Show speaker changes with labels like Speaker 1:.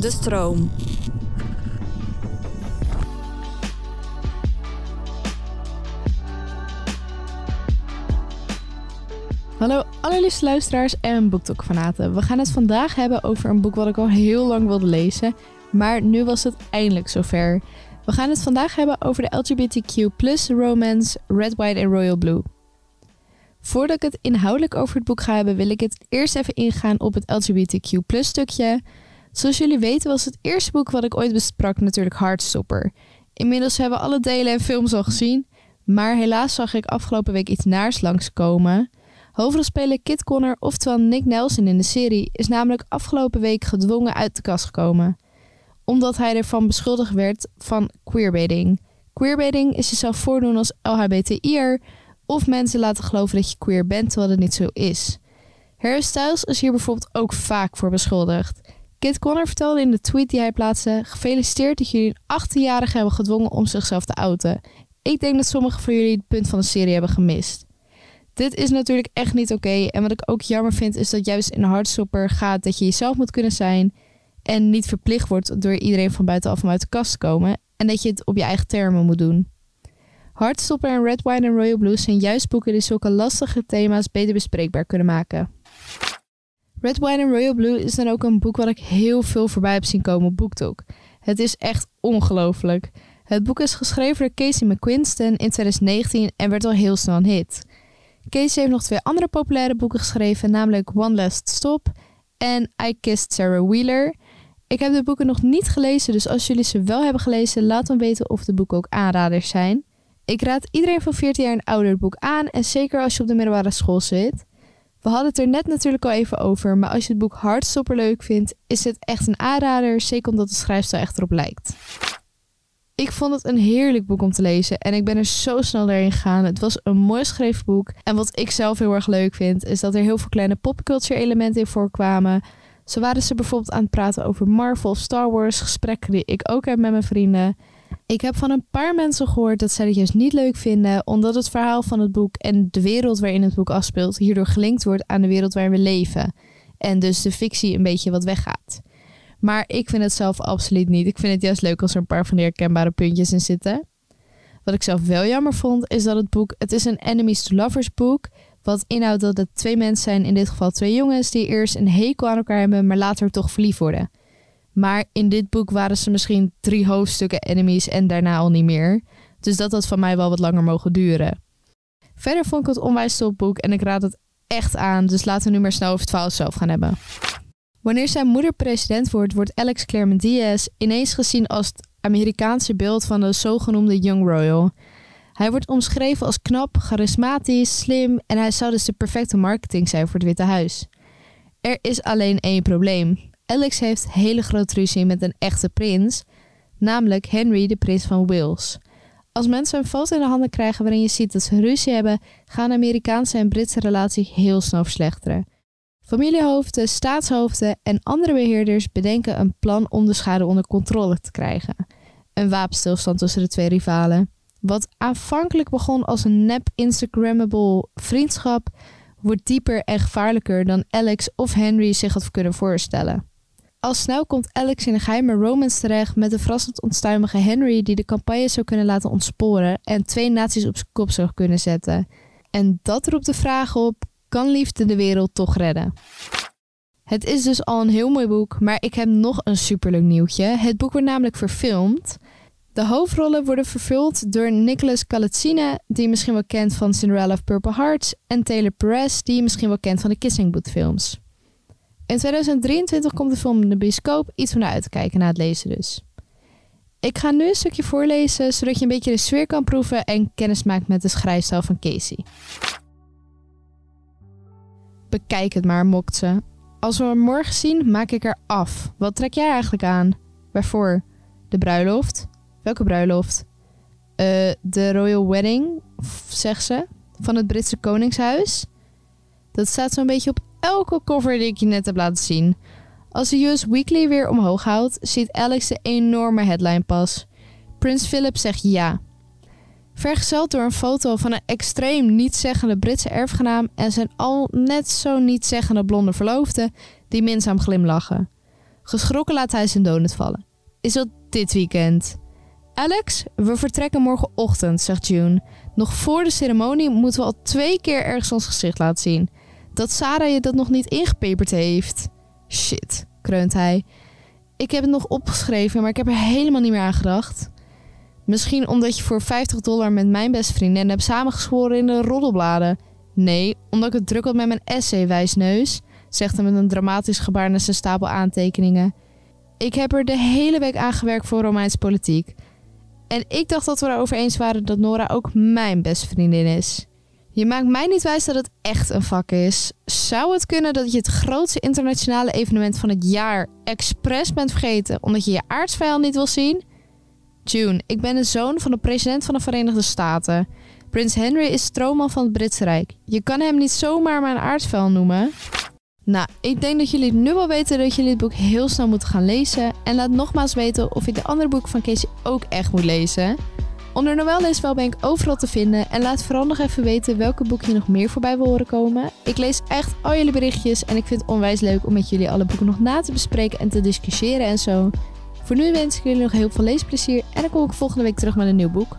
Speaker 1: De stroom.
Speaker 2: Hallo allerliefste luisteraars en BookTok-fanaten. We gaan het vandaag hebben over een boek wat ik al heel lang wilde lezen, maar nu was het eindelijk zover. We gaan het vandaag hebben over de LGBTQ romance Red, White en Royal Blue. Voordat ik het inhoudelijk over het boek ga hebben, wil ik het eerst even ingaan op het LGBTQ stukje. Zoals jullie weten was het eerste boek wat ik ooit besprak natuurlijk Heartstopper. Inmiddels hebben we alle delen en films al gezien, maar helaas zag ik afgelopen week iets naars langskomen. Hoofdrolspeler Kit Connor, oftewel Nick Nelson in de serie, is namelijk afgelopen week gedwongen uit de kast gekomen. Omdat hij ervan beschuldigd werd van queerbaiting. Queerbaiting is jezelf voordoen als LHBTI'er of mensen laten geloven dat je queer bent terwijl het niet zo is. Harry Styles is hier bijvoorbeeld ook vaak voor beschuldigd. Kit Connor vertelde in de tweet die hij plaatste: Gefeliciteerd dat jullie een 18-jarige hebben gedwongen om zichzelf te outen. Ik denk dat sommigen van jullie het punt van de serie hebben gemist. Dit is natuurlijk echt niet oké. En wat ik ook jammer vind, is dat juist in Hardstopper gaat dat je jezelf moet kunnen zijn. En niet verplicht wordt door iedereen van buitenaf om uit de kast te komen. En dat je het op je eigen termen moet doen. Hardstopper en Red Wine en Royal Blue zijn juist boeken die zulke lastige thema's beter bespreekbaar kunnen maken. Red Wine and Royal Blue is dan ook een boek wat ik heel veel voorbij heb zien komen op BookTok. Het is echt ongelooflijk. Het boek is geschreven door Casey McQuiston in 2019 en werd al heel snel een hit. Casey heeft nog twee andere populaire boeken geschreven, namelijk One Last Stop en I Kissed Sarah Wheeler. Ik heb de boeken nog niet gelezen, dus als jullie ze wel hebben gelezen, laat dan weten of de boeken ook aanraders zijn. Ik raad iedereen van 14 jaar een ouder boek aan en zeker als je op de middelbare school zit. We hadden het er net natuurlijk al even over, maar als je het boek Hardstopper leuk vindt, is het echt een aanrader, zeker omdat de schrijfstijl echt erop lijkt. Ik vond het een heerlijk boek om te lezen en ik ben er zo snel doorheen gegaan. Het was een mooi geschreven boek. En wat ik zelf heel erg leuk vind, is dat er heel veel kleine popculture elementen in voorkwamen. Zo waren ze bijvoorbeeld aan het praten over Marvel Star Wars, gesprekken die ik ook heb met mijn vrienden. Ik heb van een paar mensen gehoord dat zij het juist niet leuk vinden, omdat het verhaal van het boek en de wereld waarin het boek afspeelt hierdoor gelinkt wordt aan de wereld waarin we leven. En dus de fictie een beetje wat weggaat. Maar ik vind het zelf absoluut niet. Ik vind het juist leuk als er een paar van die herkenbare puntjes in zitten. Wat ik zelf wel jammer vond, is dat het boek... Het is een enemies to lovers boek. Wat inhoudt dat het twee mensen zijn, in dit geval twee jongens... die eerst een hekel aan elkaar hebben, maar later toch verliefd worden. Maar in dit boek waren ze misschien drie hoofdstukken enemies en daarna al niet meer. Dus dat had van mij wel wat langer mogen duren. Verder vond ik het onwijs top boek en ik raad het echt aan. Dus laten we nu maar snel over het verhaal zelf gaan hebben. Wanneer zijn moeder president wordt, wordt Alex Claremont Diaz ineens gezien als het Amerikaanse beeld van de zogenoemde Young Royal. Hij wordt omschreven als knap, charismatisch, slim en hij zou dus de perfecte marketing zijn voor het Witte Huis. Er is alleen één probleem. Alex heeft hele grote ruzie met een echte prins, namelijk Henry, de prins van Wales. Als mensen een foto in de handen krijgen waarin je ziet dat ze ruzie hebben, gaan Amerikaanse en Britse relatie heel snel verslechteren. Familiehoofden, staatshoofden en andere beheerders bedenken een plan om de schade onder controle te krijgen. Een wapenstilstand tussen de twee rivalen. Wat aanvankelijk begon als een nep Instagrammable vriendschap, wordt dieper en gevaarlijker dan Alex of Henry zich had kunnen voorstellen. Al snel komt Alex in een geheime romance terecht met de verrassend onstuimige Henry die de campagne zou kunnen laten ontsporen en twee naties op zijn kop zou kunnen zetten. En dat roept de vraag op kan liefde de wereld toch redden? Het is dus al een heel mooi boek, maar ik heb nog een superleuk nieuwtje. Het boek wordt namelijk verfilmd. De hoofdrollen worden vervuld door Nicholas Calazzina, die je misschien wel kent van Cinderella of Purple Hearts, en Taylor Perez, die je misschien wel kent van de Kissing Booth films. In 2023 komt de film in de bioscoop, iets naar uit te kijken na het lezen dus. Ik ga nu een stukje voorlezen, zodat je een beetje de sfeer kan proeven en kennis maakt met de schrijfstijl van Casey. Bekijk het maar, mokt ze. Als we hem morgen zien, maak ik er af. Wat trek jij eigenlijk aan? Waarvoor? De bruiloft? Welke bruiloft? Uh, de Royal Wedding, zegt ze, van het Britse Koningshuis. Dat staat zo'n beetje op elke cover die ik je net heb laten zien. Als de US Weekly weer omhoog houdt, ziet Alex de enorme headline pas. Prins Philip zegt ja. Vergezeld door een foto van een extreem nietzeggende Britse erfgenaam en zijn al net zo nietzeggende blonde verloofde die minzaam glimlachen. Geschrokken laat hij zijn donut vallen. Is dat dit weekend? Alex, we vertrekken morgenochtend, zegt June. Nog voor de ceremonie moeten we al twee keer ergens ons gezicht laten zien. Dat Sarah je dat nog niet ingepeperd heeft. Shit, kreunt hij. Ik heb het nog opgeschreven, maar ik heb er helemaal niet meer aan gedacht. Misschien omdat je voor 50 dollar met mijn beste vriendin hebt samengeschoren in de roddelbladen. Nee, omdat ik het druk had met mijn essay, wijsneus, zegt hij met een dramatisch gebaar naar zijn stapel aantekeningen. Ik heb er de hele week aan gewerkt voor Romeinse politiek. En ik dacht dat we erover eens waren dat Nora ook mijn beste vriendin is. Je maakt mij niet wijs dat het echt een vak is. Zou het kunnen dat je het grootste internationale evenement van het jaar expres bent vergeten omdat je je aardsvijand niet wil zien? June, ik ben de zoon van de president van de Verenigde Staten. Prins Henry is stroomman van het Britse Rijk. Je kan hem niet zomaar mijn aardsvijand noemen. Nou, ik denk dat jullie nu wel weten dat jullie het boek heel snel moeten gaan lezen. En laat nogmaals weten of je de andere boeken van Casey ook echt moet lezen. Onder Noël Leeswel ben ik overal te vinden. En laat vooral nog even weten welke boeken je nog meer voorbij wil horen komen. Ik lees echt al jullie berichtjes en ik vind het onwijs leuk om met jullie alle boeken nog na te bespreken en te discussiëren en zo. Voor nu wens ik jullie nog heel veel leesplezier en dan kom ik volgende week terug met een nieuw boek.